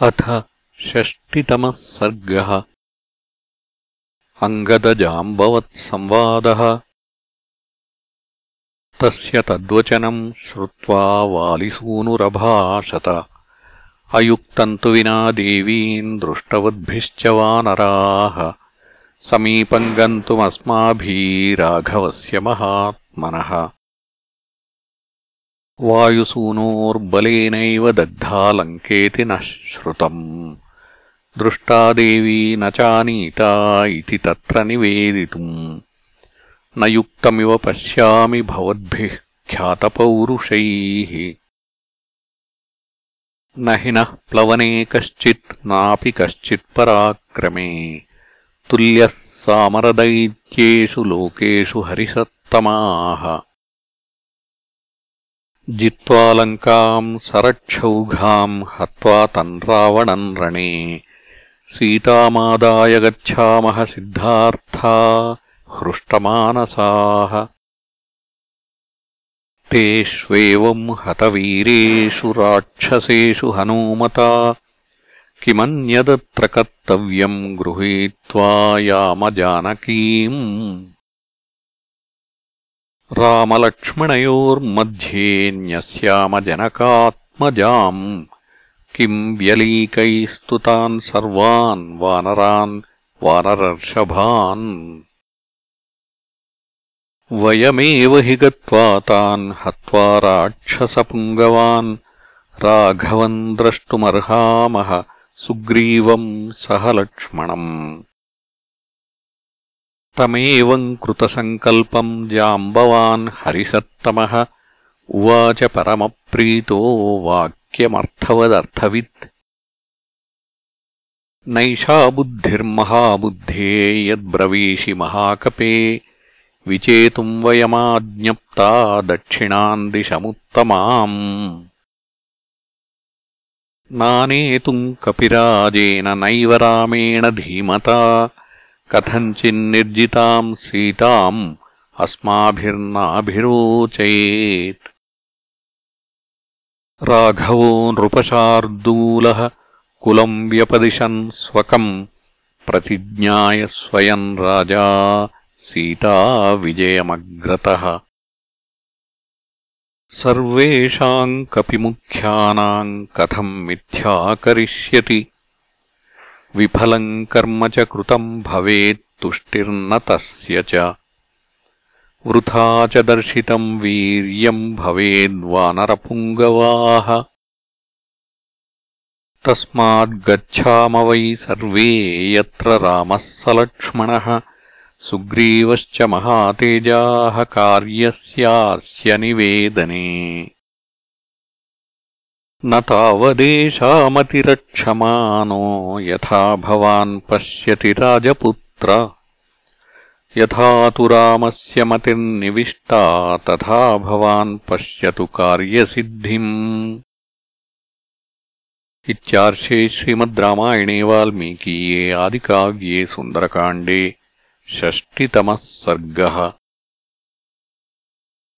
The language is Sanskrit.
अथ षष्टितमः सर्गः। अङ्गदजाम्बवत्संवादः। तस्य तद्वचनम् श्रुत्वा वालिसूनुरभाषत। अयुक्तम् तु विना देवीम् दृष्टवद्भिश्च वानराः। समीपम् गन्तुमस्माभिराघवस्य महात्मनः वायुसूनोर्बलेनैव दग्धालङ्केति नः श्रुतम्। दृष्टा देवी न चानीता इति तत्र निवेदितुम्। न युक्तमिव पश्यामि भवद्भिः ख्यातपौरुषैः। न हि नः प्लवने कश्चित् नापि कश्चित्पराक्रमे तुल्यः सामरदैत्येषु लोकेषु हरिसत्तमाः जित्वालङ्काम् सरक्षौघाम् हत्वा तन् रावणम् रणे। सीतामादाय गच्छामः सिद्धार्था हृष्टमानसाः। तेष्वेवम् हतवीरेषु राक्षसेषु हनूमता। किमन्यदत्र कर्तव्यम् गृहीत्वा यामजानकीम् रामलक्ष्मणयोर्मध्ये न्यस्यामजनकात्मजाम्। किम् व्यलीकैस्तुतान् सर्वान् वानरान् वानरर्षभान्। वयमेव हि गत्वा तान् हत्वा राक्षसपुङ्गवान्। राघवम् द्रष्टुमर्हामः सुग्रीवम् सह लक्ष्मणम् తమేవం కృతసంకల్పం జాంబవాన్ హరిసత్తమః ఉవాచ పరమప్రీతో వాక్యమర్థవదర్థవిత్ నైషా బుద్ధిర్మహాబుద్ధే యద్బ్రవీషి మహాకపే విచేతుం వయమాజ్ఞప్త దక్షిణాం దిశముత్తమాం నానేతుం కపిరాజేన నైవ రామేణ ధీమతా कथञ्चिन्निर्जिताम् सीताम् अस्माभिर्नाभिरोचयेत्। राघवो नृपशार्दूलः कुलम् व्यपदिशन् स्वकम् प्रतिज्ञाय स्वयम् राजा सीताविजयमग्रतः सर्वेषाम् कपिमुख्यानाम् कथम् मिथ्याकरिष्यति विफलम् कर्म च कृतम् भवेत्तुष्टिर्न तस्य च। वृथा च दर्शितम् वीर्यम् भवेद्वानरपुङ्गवाः तस्माद्गच्छाम वै सर्वे यत्र रामः सलक्ष्मणः सुग्रीवश्च महातेजाः कार्यस्यास्य निवेदने न तावदेशामतिरक्षमानो यथा भवान् पश्यति राजपुत्र। यथा तु रामस्य मतिर्निविष्टा तथा भवान् पश्यतु कार्यसिद्धिम्। इत्यार्षे श्रीमद् रामायणे वाल्मीकीये आदिकाव्ये सुन्दरकाण्डे षष्टितमः सर्गः